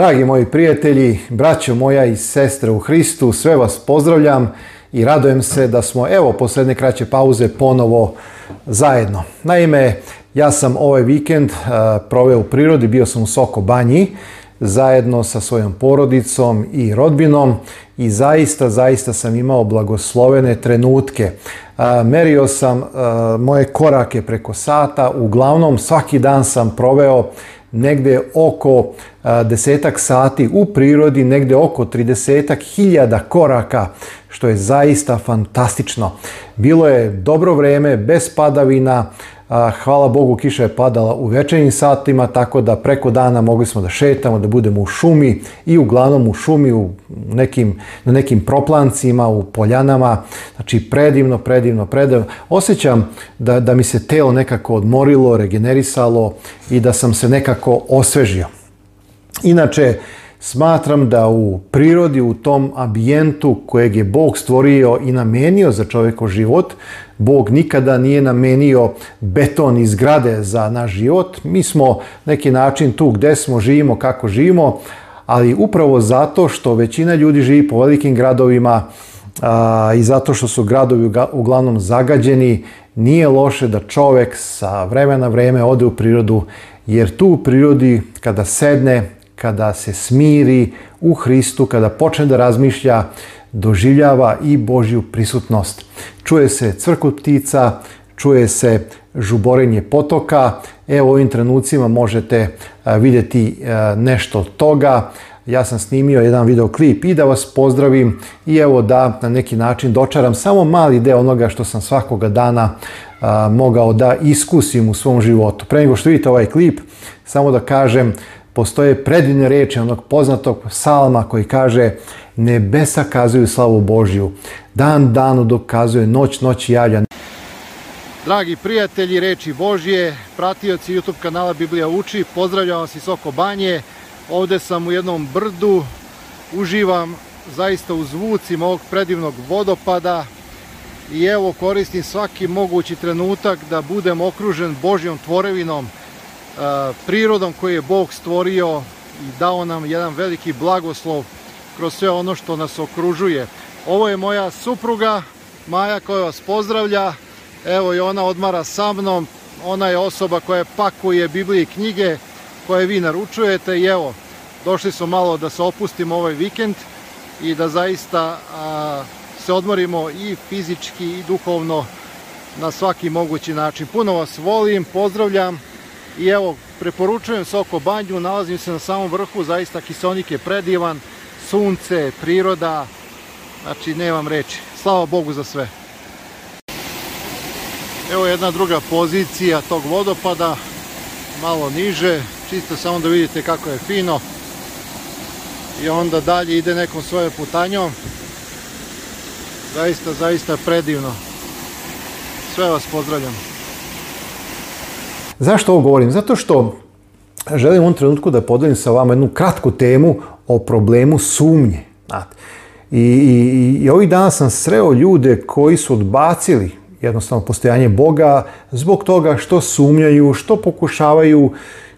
Dragi moji prijatelji, braćo moja i sestre u Hristu, sve vas pozdravljam i radojem se da smo, evo, posle jedne kraće pauze ponovo zajedno. Naime, ja sam ovaj vikend proveo u prirodi, bio sam u Soko Banji, zajedno sa svojom porodicom i rodbinom i zaista, zaista sam imao blagoslovene trenutke. Merio sam moje korake preko sata, uglavnom svaki dan sam proveo negde oko desetak sati u prirodi, negde oko tridesetak hiljada koraka što je zaista fantastično. Bilo je dobro vreme, bez padavina, hvala Bogu kiša je padala u večernjim satima, tako da preko dana mogli smo da šetamo, da budemo u šumi i uglavnom u šumi, u nekim, na nekim proplancima, u poljanama, znači predivno, predivno, predivno. Osećam da, da mi se telo nekako odmorilo, regenerisalo i da sam se nekako osvežio. Inače, Smatram da u prirodi, u tom ambijentu kojeg je Bog stvorio i namenio za čovekov život, Bog nikada nije namenio beton i zgrade za naš život. Mi smo neki način tu gde smo, živimo, kako živimo, ali upravo zato što većina ljudi živi po velikim gradovima a, i zato što su gradovi uglavnom zagađeni, nije loše da čovek sa vremena vreme ode u prirodu, jer tu u prirodi kada sedne, kada se smiri u Hristu, kada počne da razmišlja, doživljava i Božju prisutnost. Čuje se crkut ptica, čuje se žuborenje potoka. Evo u ovim trenucima možete e, vidjeti e, nešto od toga. Ja sam snimio jedan videoklip i da vas pozdravim i evo da na neki način dočaram samo mali deo onoga što sam svakoga dana e, mogao da iskusim u svom životu. Pre nego što vidite ovaj klip, samo da kažem postoje predivne reči onog poznatog psalma koji kaže Nebesa kazuju slavu Božju, dan danu dokazuje, noć noć javlja. Dragi prijatelji, reči Božje, pratioci YouTube kanala Biblija uči, pozdravljam vas iz Soko Banje. Ovde sam u jednom brdu, uživam zaista u zvucima ovog predivnog vodopada i evo koristim svaki mogući trenutak da budem okružen Božjom tvorevinom, prirodom koji je Bog stvorio i dao nam jedan veliki blagoslov kroz sve ono što nas okružuje. Ovo je moja supruga Maja koja vas pozdravlja. Evo i ona odmara sa mnom. Ona je osoba koja pakuje Biblije i knjige koje vi naručujete i evo, došli smo malo da se opustimo ovaj vikend i da zaista a, se odmorimo i fizički i duhovno na svaki mogući način. Puno vas volim, pozdravljam i evo, preporučujem Soko banju, nalazim se na samom vrhu, zaista kisonik je predivan, sunce, priroda, znači nemam reči. Slava Bogu za sve. Evo jedna druga pozicija tog vodopada, malo niže, čisto samo da vidite kako je fino. I onda dalje ide nekom svojom putanjom. Zaista, zaista predivno. Sve vas pozdravljam. Zašto ovo govorim? Zato što želim u ovom trenutku da podelim sa vama jednu kratku temu o problemu sumnje. Znate. I, i, I ovih dana sam sreo ljude koji su odbacili jednostavno postojanje Boga zbog toga što sumnjaju, što pokušavaju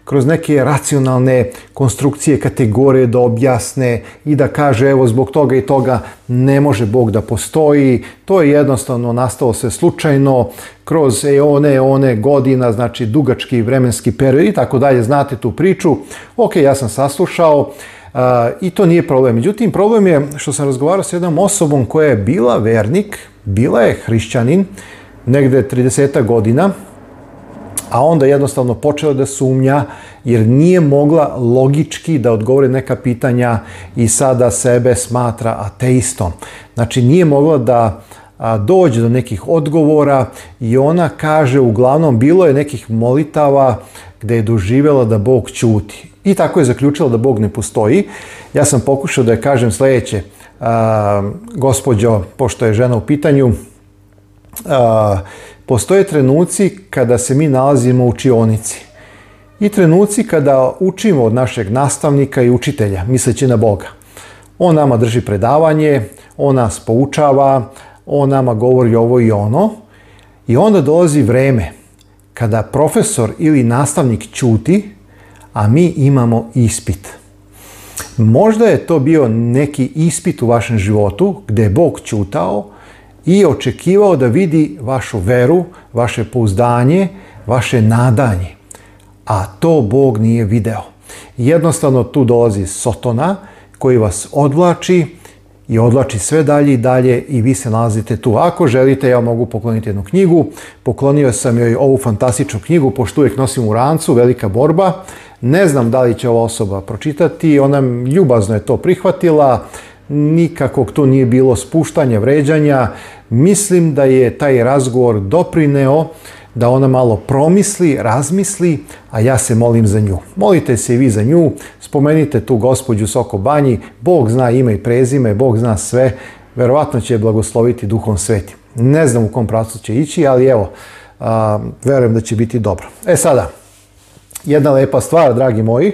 kroz neke racionalne konstrukcije, kategorije da objasne i da kaže evo zbog toga i toga ne može Bog da postoji. To je jednostavno nastalo se slučajno kroz eone, one godina, znači dugački vremenski period i tako dalje. Znate tu priču. Ok, ja sam saslušao. Uh, I to nije problem. Međutim, problem je što sam razgovarao sa jednom osobom koja je bila vernik, bila je hrišćanin, negde 30 godina, a onda jednostavno počeo da sumnja jer nije mogla logički da odgovori neka pitanja i sada sebe smatra ateistom. Znači nije mogla da dođe do nekih odgovora i ona kaže uglavnom bilo je nekih molitava gde je doživjela da Bog ćuti. I tako je zaključila da Bog ne postoji. Ja sam pokušao da je kažem sledeće, Uh, gospođo, pošto je žena u pitanju, uh, postoje trenuci kada se mi nalazimo u učionici i trenuci kada učimo od našeg nastavnika i učitelja, misleći na Boga. On nama drži predavanje, on nas poučava, on nama govori ovo i ono i onda dolazi vreme kada profesor ili nastavnik ćuti, a mi imamo ispit. Možda je to bio neki ispit u vašem životu gde je Bog ćutao, i očekivao da vidi vašu veru, vaše pouzdanje, vaše nadanje. A to Bog nije video. Jednostavno tu dolazi Sotona koji vas odvlači i odlači sve dalje i dalje i vi se nalazite tu. Ako želite, ja mogu pokloniti jednu knjigu. Poklonio sam joj ovu fantastičnu knjigu, pošto uvijek nosim u rancu, Velika borba. Ne znam da li će ova osoba pročitati, ona ljubazno je to prihvatila, nikakvog tu nije bilo spuštanja, vređanja. Mislim da je taj razgovor doprineo da ona malo promisli, razmisli, a ja se molim za nju. Molite se i vi za nju, spomenite tu gospođu Soko Banji, Bog zna ime i prezime, Bog zna sve, verovatno će je blagosloviti duhom svetim. Ne znam u kom pravcu će ići, ali evo, a, verujem da će biti dobro. E sada, jedna lepa stvar, dragi moji,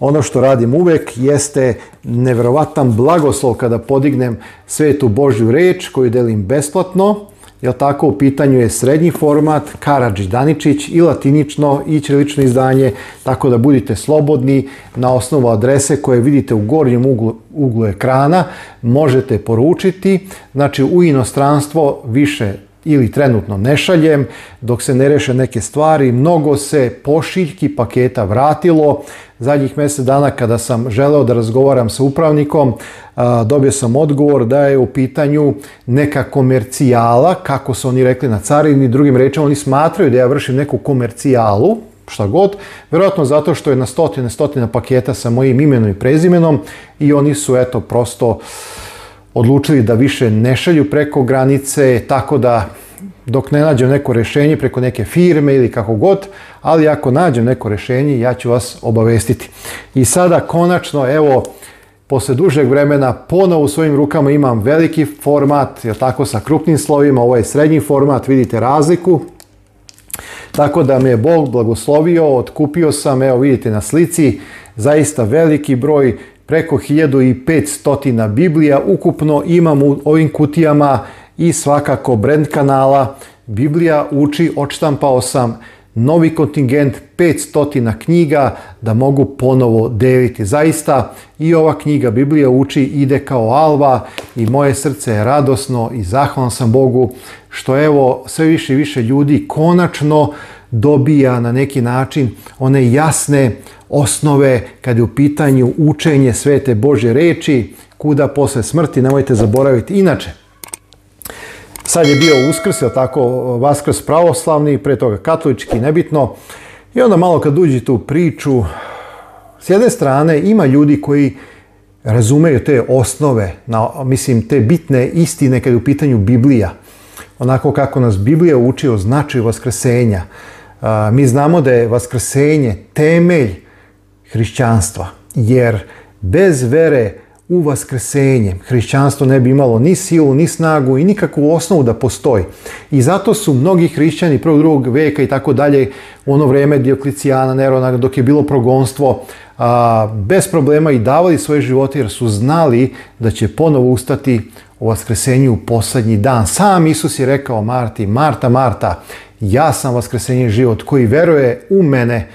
Ono što radim uvek jeste nevjerovatan blagoslov kada podignem svetu Božju reč koju delim besplatno. Jel tako, u pitanju je srednji format, Karadži Daničić i latinično i ćirilično izdanje, tako da budite slobodni na osnovu adrese koje vidite u gornjem uglu, uglu ekrana, možete poručiti. Znači, u inostranstvo više ili trenutno ne šaljem, dok se ne reše neke stvari. Mnogo se pošiljki paketa vratilo. Zadnjih mesec dana kada sam želeo da razgovaram sa upravnikom, dobio sam odgovor da je u pitanju neka komercijala, kako su oni rekli na carini, drugim rečima oni smatraju da ja vršim neku komercijalu, šta god, verovatno zato što je na stotine, stotine paketa sa mojim imenom i prezimenom i oni su eto prosto odlučili da više ne šalju preko granice, tako da dok ne nađem neko rešenje preko neke firme ili kako god, ali ako nađem neko rešenje, ja ću vas obavestiti. I sada konačno, evo, posle dužeg vremena ponovo u svojim rukama imam veliki format, je tako, sa krupnim slovima, ovo je srednji format, vidite razliku. Tako da me je Bog blagoslovio, otkupio sam, evo vidite na slici, zaista veliki broj preko 1500 Biblija. Ukupno imam u ovim kutijama i svakako brand kanala Biblija uči, odštampao sam novi kontingent 500 knjiga da mogu ponovo deliti. Zaista i ova knjiga Biblija uči ide kao alva i moje srce je radosno i zahvalan sam Bogu što evo sve više i više ljudi konačno dobija na neki način one jasne osnove kad je u pitanju učenje svete Božje reči, kuda posle smrti, nemojte zaboraviti. Inače, sad je bio uskrs, je tako, vaskrs pravoslavni, pre toga katolički, nebitno. I onda malo kad uđete u priču, s jedne strane ima ljudi koji razumeju te osnove, na, mislim, te bitne istine kad je u pitanju Biblija. Onako kako nas Biblija uči o značaju Vaskrsenja. Mi znamo da je Vaskrsenje temelj hrišćanstva. Jer bez vere u vaskrsenje hrišćanstvo ne bi imalo ni silu, ni snagu i nikakvu osnovu da postoji. I zato su mnogi hrišćani prvog, drugog veka i tako dalje, u ono vreme Dioklicijana, Nerona, dok je bilo progonstvo, a, bez problema i davali svoje živote jer su znali da će ponovo ustati u vaskresenju u poslednji dan. Sam Isus je rekao Marti, Marta, Marta, ja sam vaskresenje život koji veruje u mene,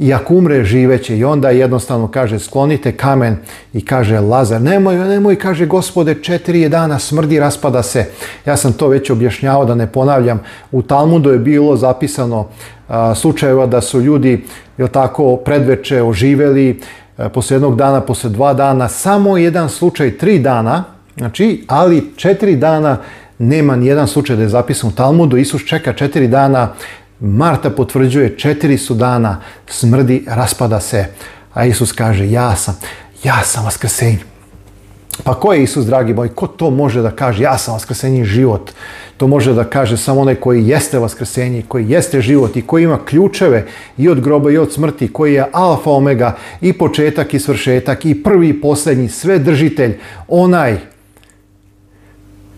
i ako umre živeće i onda jednostavno kaže sklonite kamen i kaže Lazar nemoj, nemoj, kaže gospode četiri dana smrdi, raspada se. Ja sam to već objašnjavao da ne ponavljam. U Talmudu je bilo zapisano a, slučajeva da su ljudi jel tako predveče oživeli e, posle jednog dana, posle dva dana, samo jedan slučaj tri dana, znači ali četiri dana nema ni jedan slučaj da je zapisan u Talmudu. Isus čeka četiri dana Marta potvrđuje, četiri su dana, smrdi, raspada se. A Isus kaže, ja sam, ja sam vaskrsenje. Pa ko je Isus, dragi moj? Ko to može da kaže? Ja sam vaskrsenje život. To može da kaže samo onaj koji jeste vaskrsenje, koji jeste život i koji ima ključeve i od groba i od smrti, koji je alfa, omega i početak i svršetak i prvi i poslednji sve držitelj, onaj,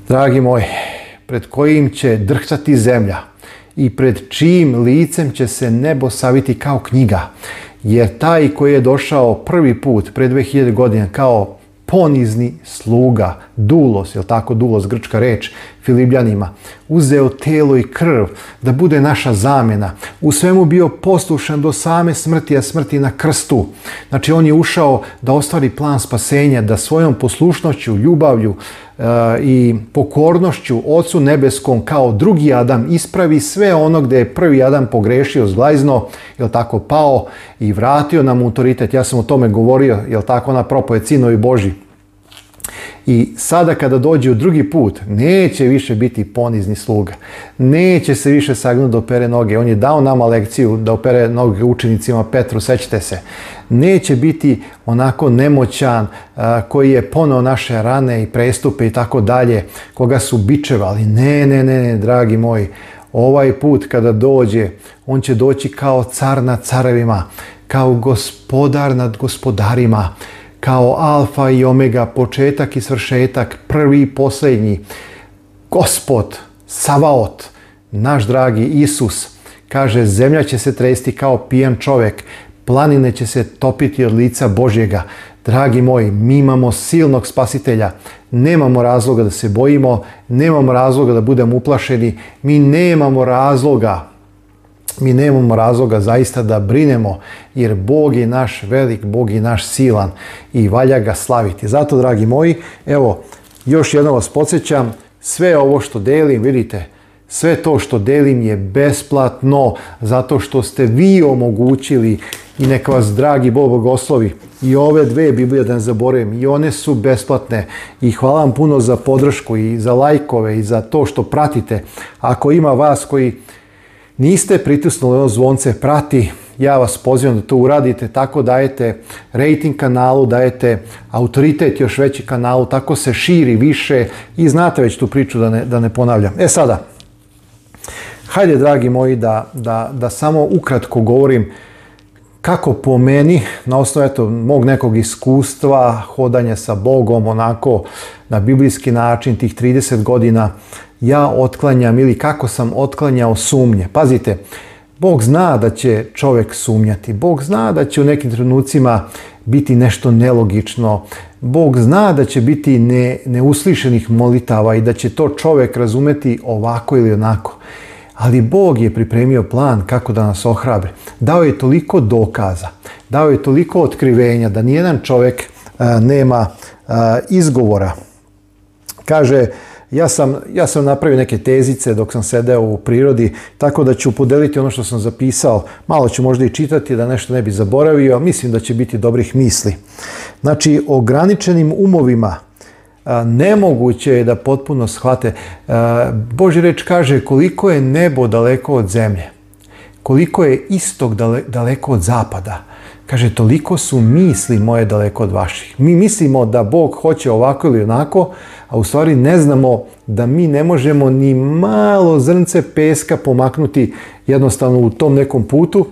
dragi moj, pred kojim će drhtati zemlja, i pred čijim licem će se nebo saviti kao knjiga. Jer taj koji je došao prvi put pre 2000 godina kao ponizni sluga, dulos, jel tako dulos grčka reč, Filipljanima, uzeo telo i krv da bude naša zamjena, u svemu bio poslušan do same smrti, a smrti na krstu. Znači on je ušao da ostvari plan spasenja, da svojom poslušnoću, ljubavlju, Uh, i pokornošću Ocu Nebeskom kao drugi Adam ispravi sve ono gde je prvi Adam pogrešio zglajzno, je tako, pao i vratio nam autoritet. Ja sam o tome govorio, jel tako, ona propoje cinovi Boži. I sada kada dođe u drugi put, neće više biti ponizni sluga. Neće se više sagnuti da opere noge. On je dao nama lekciju da opere noge učenicima Petru, sećate se neće biti onako nemoćan koji je ponao naše rane i prestupe i tako dalje, koga su bičevali. Ne, ne, ne, ne, dragi moji, ovaj put kada dođe, on će doći kao car nad carevima, kao gospodar nad gospodarima, kao alfa i omega, početak i svršetak, prvi i posljednji, gospod, savaot, naš dragi Isus, kaže zemlja će se tresti kao pijan čovjek, planine će se topiti od lica Božjega. Dragi moji, mi imamo silnog spasitelja. Nemamo razloga da se bojimo, nemamo razloga da budemo uplašeni, mi nemamo razloga mi nemamo razloga zaista da brinemo, jer Bog je naš velik, Bog je naš silan i valja ga slaviti. Zato, dragi moji, evo, još jednom vas podsjećam, sve ovo što delim, vidite, sve to što delim je besplatno, zato što ste vi omogućili i neka vas dragi Bog blagoslovi. I ove dve Biblije da ne zaboravim, i one su besplatne. I hvala vam puno za podršku i za lajkove i za to što pratite. Ako ima vas koji niste pritisnuli ono zvonce prati, ja vas pozivam da to uradite, tako dajete rating kanalu, dajete autoritet još veći kanalu, tako se širi više i znate već tu priču da ne, da ne ponavljam. E sada, hajde dragi moji da, da, da samo ukratko govorim kako po meni, na osnovu eto, mog nekog iskustva, hodanje sa Bogom, onako na biblijski način, tih 30 godina, ja otklanjam ili kako sam otklanjao sumnje. Pazite, Bog zna da će čovjek sumnjati. Bog zna da će u nekim trenucima biti nešto nelogično. Bog zna da će biti ne, neuslišenih molitava i da će to čovjek razumeti ovako ili onako ali Bog je pripremio plan kako da nas ohrabri. Dao je toliko dokaza, dao je toliko otkrivenja da nijedan čovjek a, e, nema a, e, izgovora. Kaže, ja sam, ja sam napravio neke tezice dok sam sedeo u prirodi, tako da ću podeliti ono što sam zapisao. Malo ću možda i čitati da nešto ne bi zaboravio, mislim da će biti dobrih misli. Znači, ograničenim umovima nemoguće je da potpuno shvate. Boži reč kaže koliko je nebo daleko od zemlje, koliko je istog daleko od zapada. Kaže, toliko su misli moje daleko od vaših. Mi mislimo da Bog hoće ovako ili onako, a u stvari ne znamo da mi ne možemo ni malo zrnce peska pomaknuti jednostavno u tom nekom putu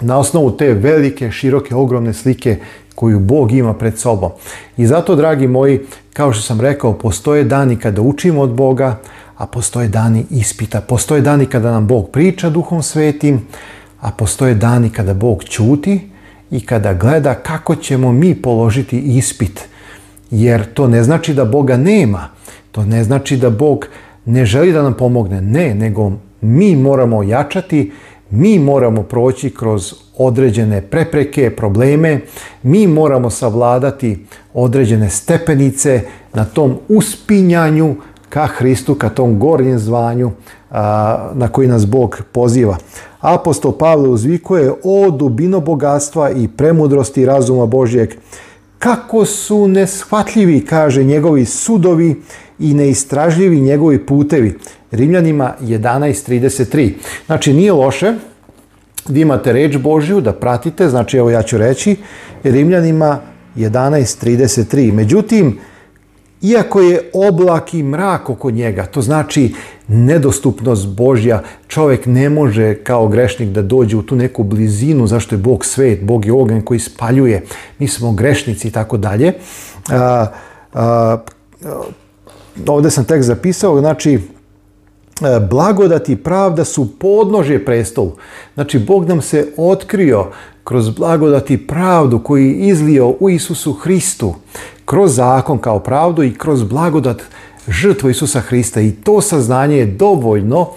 na osnovu te velike, široke, ogromne slike koju Bog ima pred sobom. I zato, dragi moji, kao što sam rekao, postoje dani kada učimo od Boga, a postoje dani ispita. Postoje dani kada nam Bog priča duhom svetim, a postoje dani kada Bog ćuti i kada gleda kako ćemo mi položiti ispit. Jer to ne znači da Boga nema, to ne znači da Bog ne želi da nam pomogne, ne, nego mi moramo jačati mi moramo proći kroz određene prepreke, probleme, mi moramo savladati određene stepenice na tom uspinjanju ka Hristu, ka tom gornjem zvanju a, na koji nas Bog poziva. Apostol Pavle uzvikuje o dubino bogatstva i premudrosti razuma Božjeg, kako su neshvatljivi, kaže, njegovi sudovi i neistražljivi njegovi putevi. Rimljanima 11.33. Znači, nije loše da imate reč Božju, da pratite, znači evo ja ću reći, Rimljanima 11.33. Međutim, iako je oblak i mrak oko njega, to znači nedostupnost Božja, čovek ne može kao grešnik da dođe u tu neku blizinu, zašto je Bog svet, Bog je ogen koji spaljuje, mi smo grešnici i tako dalje. Ovde sam tekst zapisao, znači E, blagodati i pravda su podnože prestolu. Znači, Bog nam se otkrio kroz blagodati i pravdu koji je izlio u Isusu Hristu, kroz zakon kao pravdu i kroz blagodat žrtvu Isusa Hrista. I to saznanje je dovoljno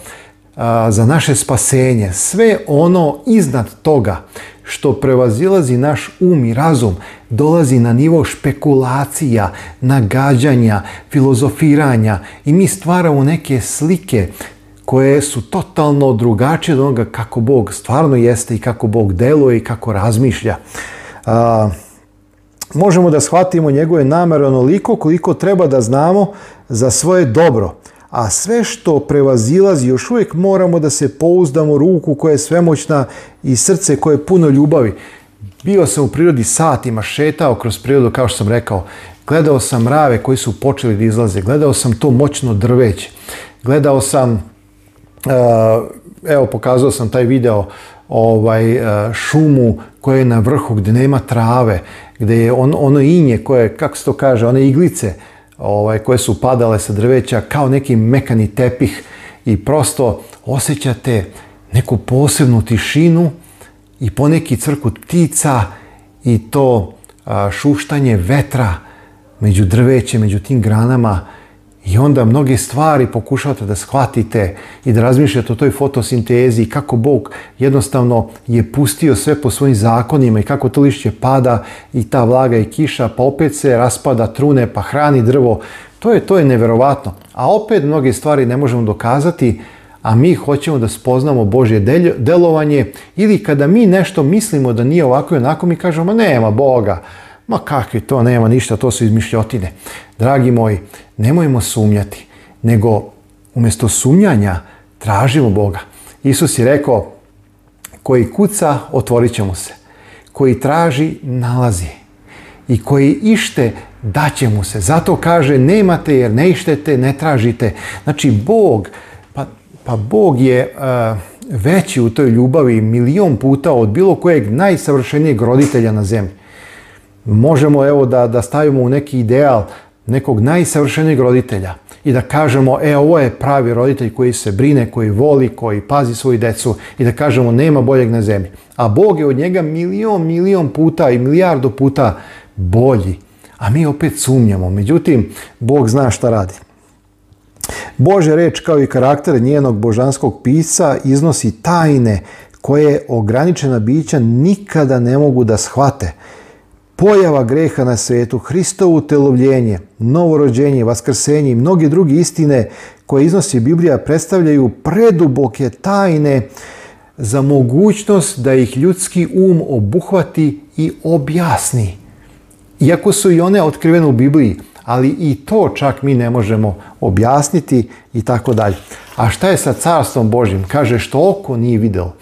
a, za naše spasenje. Sve ono iznad toga što prevazilazi naš um i razum, dolazi na nivo špekulacija, nagađanja, filozofiranja i mi stvaramo neke slike koje su totalno drugačije od onoga kako Bog stvarno jeste i kako Bog deluje i kako razmišlja. A, možemo da shvatimo njegove namere onoliko koliko treba da znamo za svoje dobro, a sve što prevazilazi još uvijek moramo da se pouzdamo ruku koja je svemoćna i srce koje je puno ljubavi. Bio sam u prirodi satima, šetao kroz prirodu kao što sam rekao. Gledao sam rave koji su počeli da izlaze, gledao sam to moćno drveće, gledao sam, e, evo pokazao sam taj video, ovaj e, šumu koja je na vrhu gde nema trave, gde je on, ono inje koje, kako se to kaže, one iglice, ovaj, koje su padale sa drveća kao neki mekani tepih i prosto osjećate neku posebnu tišinu i poneki crkut ptica i to šuštanje vetra među drveće, među tim granama I onda mnoge stvari pokušavate da shvatite i da razmišljate o toj fotosintezi kako Bog jednostavno je pustio sve po svojim zakonima i kako to lišće pada i ta vlaga i kiša, pa opet se raspada trune, pa hrani drvo. To je, to je neverovatno. A opet mnoge stvari ne možemo dokazati, a mi hoćemo da spoznamo Božje delovanje ili kada mi nešto mislimo da nije ovako i onako, mi kažemo nema Boga Ma kakvi to, nema ništa, to su izmišljotine. Dragi moji, nemojmo sumnjati, nego umjesto sumnjanja tražimo Boga. Isus je rekao, koji kuca, otvorit će mu se. Koji traži, nalazi. I koji ište, daće mu se. Zato kaže, nemate jer ne ištete, ne tražite. Znači, Bog, pa, pa Bog je... Uh, veći u toj ljubavi milion puta od bilo kojeg najsavršenijeg roditelja na zemlji možemo evo da, da stavimo u neki ideal nekog najsavršenijeg roditelja i da kažemo, e, ovo je pravi roditelj koji se brine, koji voli, koji pazi svoju decu i da kažemo, nema boljeg na zemlji. A Bog je od njega milion, milion puta i milijardu puta bolji. A mi opet sumnjamo. Međutim, Bog zna šta radi. Bože reč kao i karakter njenog božanskog pisca iznosi tajne koje ograničena bića nikada ne mogu da shvate – Pojava greha na svetu, Hristovo telovljenje, novorođenje, vaskrsenje i mnogi drugi istine koje iznosi Biblija predstavljaju preduboke tajne za mogućnost da ih ljudski um obuhvati i objasni. Iako su i one otkrivene u Bibliji, ali i to čak mi ne možemo objasniti i tako dalje. A šta je sa carstvom Božjim? Kaže što oko nije videlo,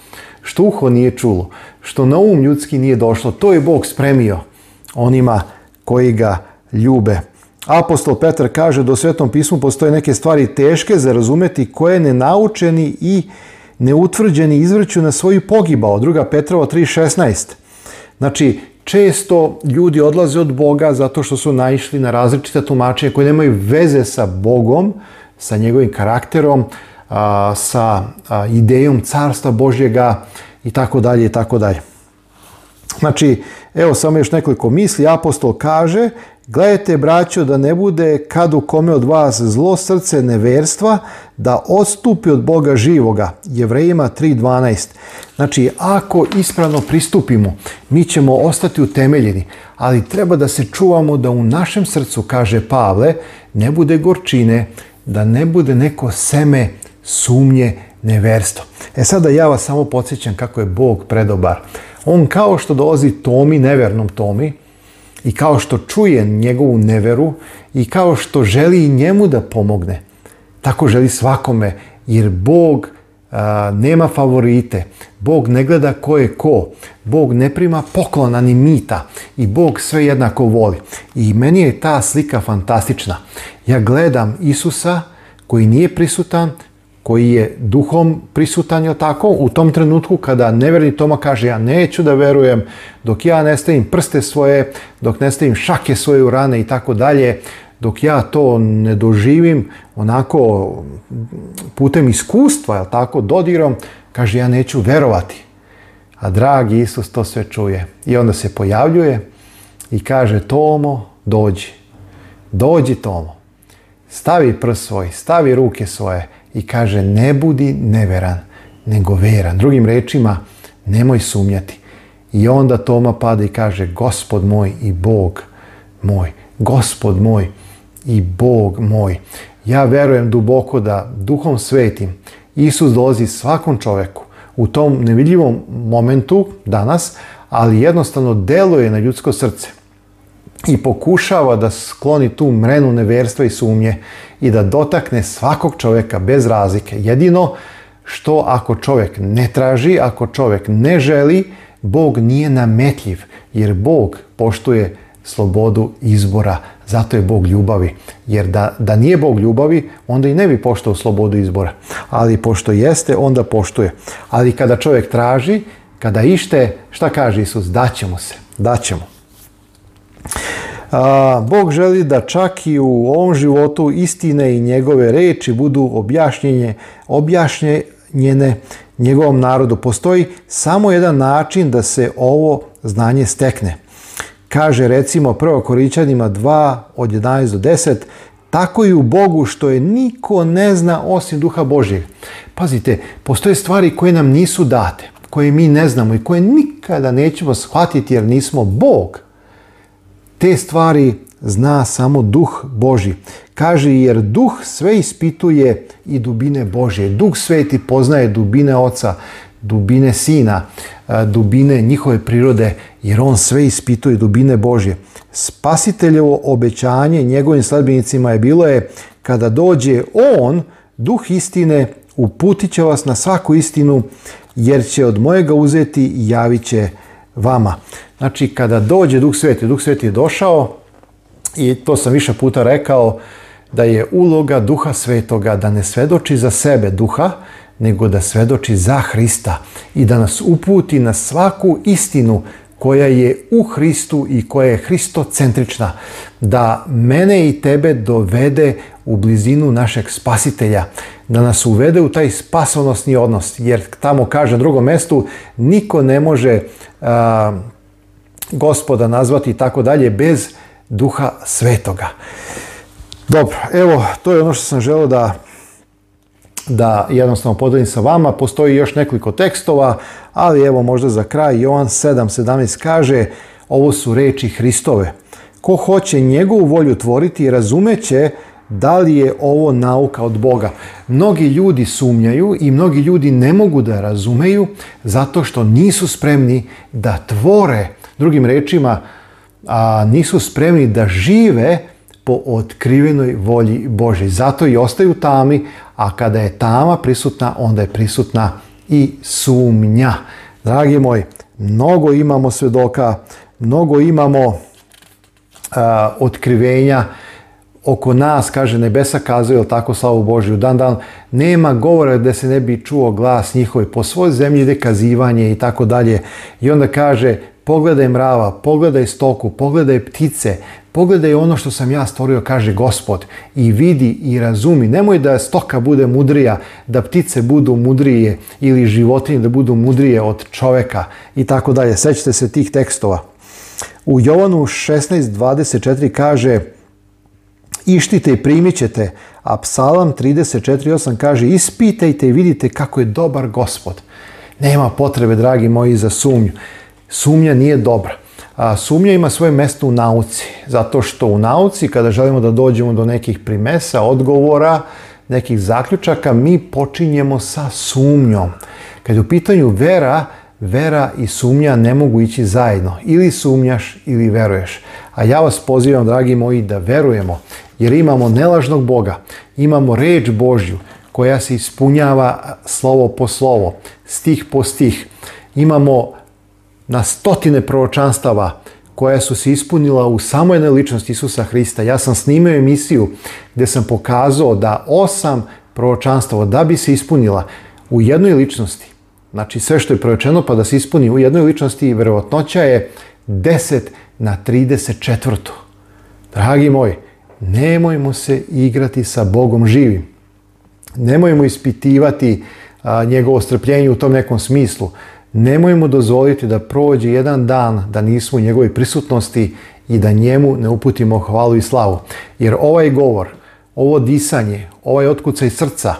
što uho nije čulo, što na um ljudski nije došlo, to je Bog spremio onima koji ga ljube. Apostol Petar kaže da u Svetom pismu postoje neke stvari teške za razumeti koje nenaučeni i neutvrđeni izvrću na svoju pogibao. Druga Petrova 3.16. Znači, često ljudi odlaze od Boga zato što su naišli na različita tumačenja koje nemaju veze sa Bogom, sa njegovim karakterom, sa idejom carstva Božjega i tako dalje i tako dalje. Znači, Evo samo još nekoliko misli. Apostol kaže, gledajte braćo da ne bude kad u kome od vas zlo srce neverstva da odstupi od Boga živoga. Jevrejima 3.12. Znači, ako ispravno pristupimo, mi ćemo ostati utemeljeni, ali treba da se čuvamo da u našem srcu, kaže Pavle, ne bude gorčine, da ne bude neko seme sumnje neverstva. E sada ja vas samo podsjećam kako je Bog predobar. On kao što dolazi Tomi, nevernom Tomi, i kao što čuje njegovu neveru i kao što želi njemu da pomogne, tako želi svakome, jer Bog a, nema favorite, Bog ne gleda ko je ko, Bog ne prima poklona ni mita i Bog sve jednako voli. I meni je ta slika fantastična. Ja gledam Isusa koji nije prisutan, koji je duhom prisutan, je tako? U tom trenutku kada neverni Toma kaže ja neću da verujem, dok ja ne stavim prste svoje, dok ne stavim šake svoje u rane i tako dalje, dok ja to ne doživim onako putem iskustva, jel tako, dodirom, kaže ja neću verovati. A dragi Isus to sve čuje. I onda se pojavljuje i kaže Tomo, dođi. Dođi Tomo. Stavi prst svoj, stavi ruke svoje i kaže ne budi neveran, nego veran. Drugim rečima, nemoj sumnjati. I onda Toma pada i kaže, gospod moj i Bog moj, gospod moj i Bog moj. Ja verujem duboko da duhom svetim Isus dolazi svakom čoveku u tom nevidljivom momentu danas, ali jednostavno deluje na ljudsko srce i pokušava da skloni tu mrenu neverstva i sumnje i da dotakne svakog čoveka bez razlike. Jedino što ako čovek ne traži, ako čovek ne želi, Bog nije nametljiv, jer Bog poštuje slobodu izbora. Zato je Bog ljubavi. Jer da, da nije Bog ljubavi, onda i ne bi poštao slobodu izbora. Ali pošto jeste, onda poštuje. Ali kada čovjek traži, kada ište, šta kaže Isus? Daćemo se. Daćemo. A, Bog želi da čak i u ovom životu istine i njegove reči budu objašnjenje, objašnjene njegovom narodu. Postoji samo jedan način da se ovo znanje stekne. Kaže recimo 1. Korićanima 2 od 11 do 10, tako i u Bogu što je niko ne zna osim duha Božijeg. Pazite, postoje stvari koje nam nisu date, koje mi ne znamo i koje nikada nećemo shvatiti jer nismo Bog. Te stvari zna samo duh Boži. Kaže, jer duh sve ispituje i dubine Božje. Duh sveti poznaje dubine oca, dubine sina, e, dubine njihove prirode, jer on sve ispituje dubine Božje. Spasiteljevo obećanje njegovim sledbenicima je bilo je kada dođe on, duh istine, uputit će vas na svaku istinu, jer će od mojega uzeti i javit će vama. Znači, kada dođe Duh Sveti, Duh Sveti je došao i to sam više puta rekao, da je uloga Duha Svetoga da ne svedoči za sebe duha, nego da svedoči za Hrista i da nas uputi na svaku istinu koja je u Hristu i koja je Hristocentrična, da mene i tebe dovede u blizinu našeg spasitelja, da nas uvede u taj spasonosni odnos, jer tamo kaže na drugom mestu, niko ne može a, gospoda nazvati tako dalje bez duha svetoga. Dobro, evo, to je ono što sam želeo da da jednostavno podelim sa vama. Postoji još nekoliko tekstova, ali evo možda za kraj Jovan 7.17 kaže ovo su reči Hristove. Ko hoće njegovu volju tvoriti, razumeće da li je ovo nauka od Boga. Mnogi ljudi sumnjaju i mnogi ljudi ne mogu da razumeju zato što nisu spremni da tvore, drugim rečima, a nisu spremni da žive po otkrivenoj volji Božji. Zato i ostaju tami, a kada je tama prisutna, onda je prisutna i sumnja. Dragi moji, mnogo imamo svedoka, mnogo imamo a, otkrivenja, oko nas, kaže, nebesa kazuje, ili tako, slavu Božju, dan dan, nema govora da se ne bi čuo glas njihove, po svojoj zemlji ide kazivanje i tako dalje. I onda kaže, pogledaj mrava, pogledaj stoku, pogledaj ptice, pogledaj ono što sam ja stvorio, kaže gospod, i vidi i razumi. Nemoj da stoka bude mudrija, da ptice budu mudrije ili životinje da budu mudrije od čoveka i tako dalje. Sećate se tih tekstova. U Jovanu 16.24 kaže ištite i primit ćete. A psalam 34.8 kaže ispitajte i vidite kako je dobar gospod. Nema potrebe, dragi moji, za sumnju. Sumnja nije dobra. A, sumnja ima svoje mesto u nauci, zato što u nauci, kada želimo da dođemo do nekih primesa, odgovora, nekih zaključaka, mi počinjemo sa sumnjom. Kad je u pitanju vera, vera i sumnja ne mogu ići zajedno. Ili sumnjaš ili veruješ. A ja vas pozivam, dragi moji, da verujemo Jer imamo nelažnog Boga, imamo reč Božju koja se ispunjava slovo po slovo, stih po stih. Imamo na stotine proročanstava koja su se ispunila u samo jednoj ličnosti Isusa Hrista. Ja sam snimao emisiju gde sam pokazao da osam proročanstava da bi se ispunila u jednoj ličnosti, znači sve što je proročeno pa da se ispuni u jednoj ličnosti, verovatnoća je 10 na 34. Dragi moji, nemojmo se igrati sa Bogom živim. Nemojmo ispitivati a, njegovo strpljenje u tom nekom smislu. Nemojmo dozvoliti da prođe jedan dan da nismo u njegovoj prisutnosti i da njemu ne uputimo hvalu i slavu. Jer ovaj govor, ovo disanje, ovaj otkucaj srca,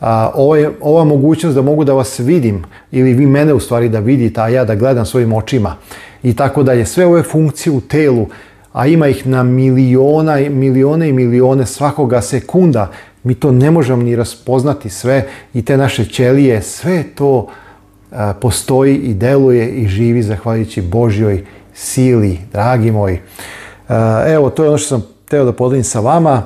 a, ovaj, ova mogućnost da mogu da vas vidim ili vi mene u stvari da vidite, a ja da gledam svojim očima i tako dalje. Sve ove funkcije u telu a ima ih na miliona, milione i milione svakoga sekunda. Mi to ne možemo ni raspoznati sve i te naše ćelije, sve to e, postoji i deluje i živi zahvaljujući Božjoj sili, dragi moji. E, evo, to je ono što sam teo da podelim sa vama.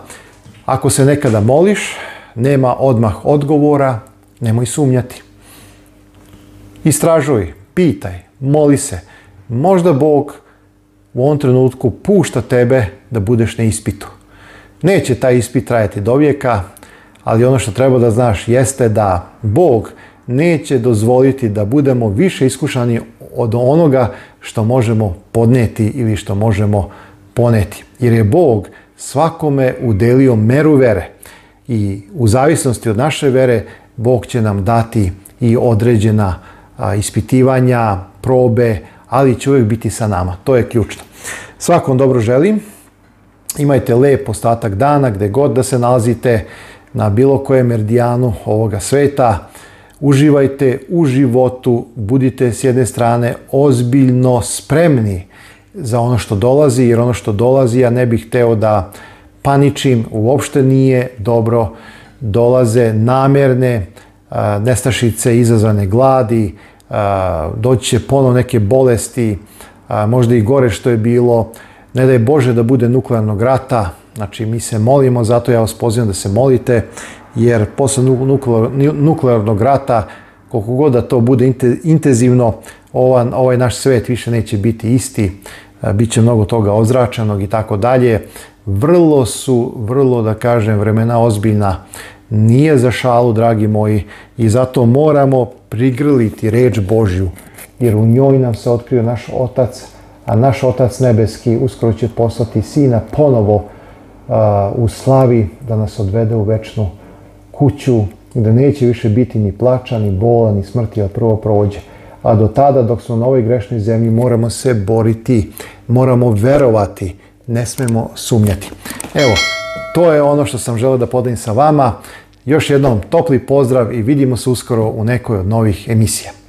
Ako se nekada moliš, nema odmah odgovora, nemoj sumnjati. Istražuj, pitaj, moli se. Možda Bog u ovom trenutku pušta tebe da budeš na ispitu. Neće taj ispit trajati do vijeka, ali ono što treba da znaš jeste da Bog neće dozvoliti da budemo više iskušani od onoga što možemo podneti ili što možemo poneti. Jer je Bog svakome udelio meru vere i u zavisnosti od naše vere Bog će nam dati i određena ispitivanja, probe, ali će uvijek biti sa nama. To je ključno. Svakom dobro želim. Imajte lep ostatak dana gde god da se nalazite na bilo kojem merdijanu ovoga sveta. Uživajte u životu, budite s jedne strane ozbiljno spremni za ono što dolazi, jer ono što dolazi ja ne bih hteo da paničim, uopšte nije dobro. Dolaze namerne nestašice izazvane gladi, doći će ponovo neke bolesti, možda i gore što je bilo, ne daj Bože da bude nuklearnog rata, znači mi se molimo, zato ja vas pozivam da se molite, jer posle nuklearnog rata, koliko god da to bude intenzivno, ovaj, ovaj naš svet više neće biti isti, bit će mnogo toga ozračenog i tako dalje. Vrlo su, vrlo da kažem, vremena ozbiljna nije za šalu, dragi moji, i zato moramo prigrliti reč Božju, jer u njoj nam se otkrio naš Otac, a naš Otac Nebeski uskoro će poslati Sina ponovo a, u slavi da nas odvede u večnu kuću, gde neće više biti ni plača, ni bola, ni smrti, ali prvo prođe. A do tada, dok smo na ovoj grešnoj zemlji, moramo se boriti, moramo verovati, ne smemo sumnjati. Evo, to je ono što sam želeo da podelim sa vama. Još jednom topli pozdrav i vidimo se uskoro u nekoj od novih emisija.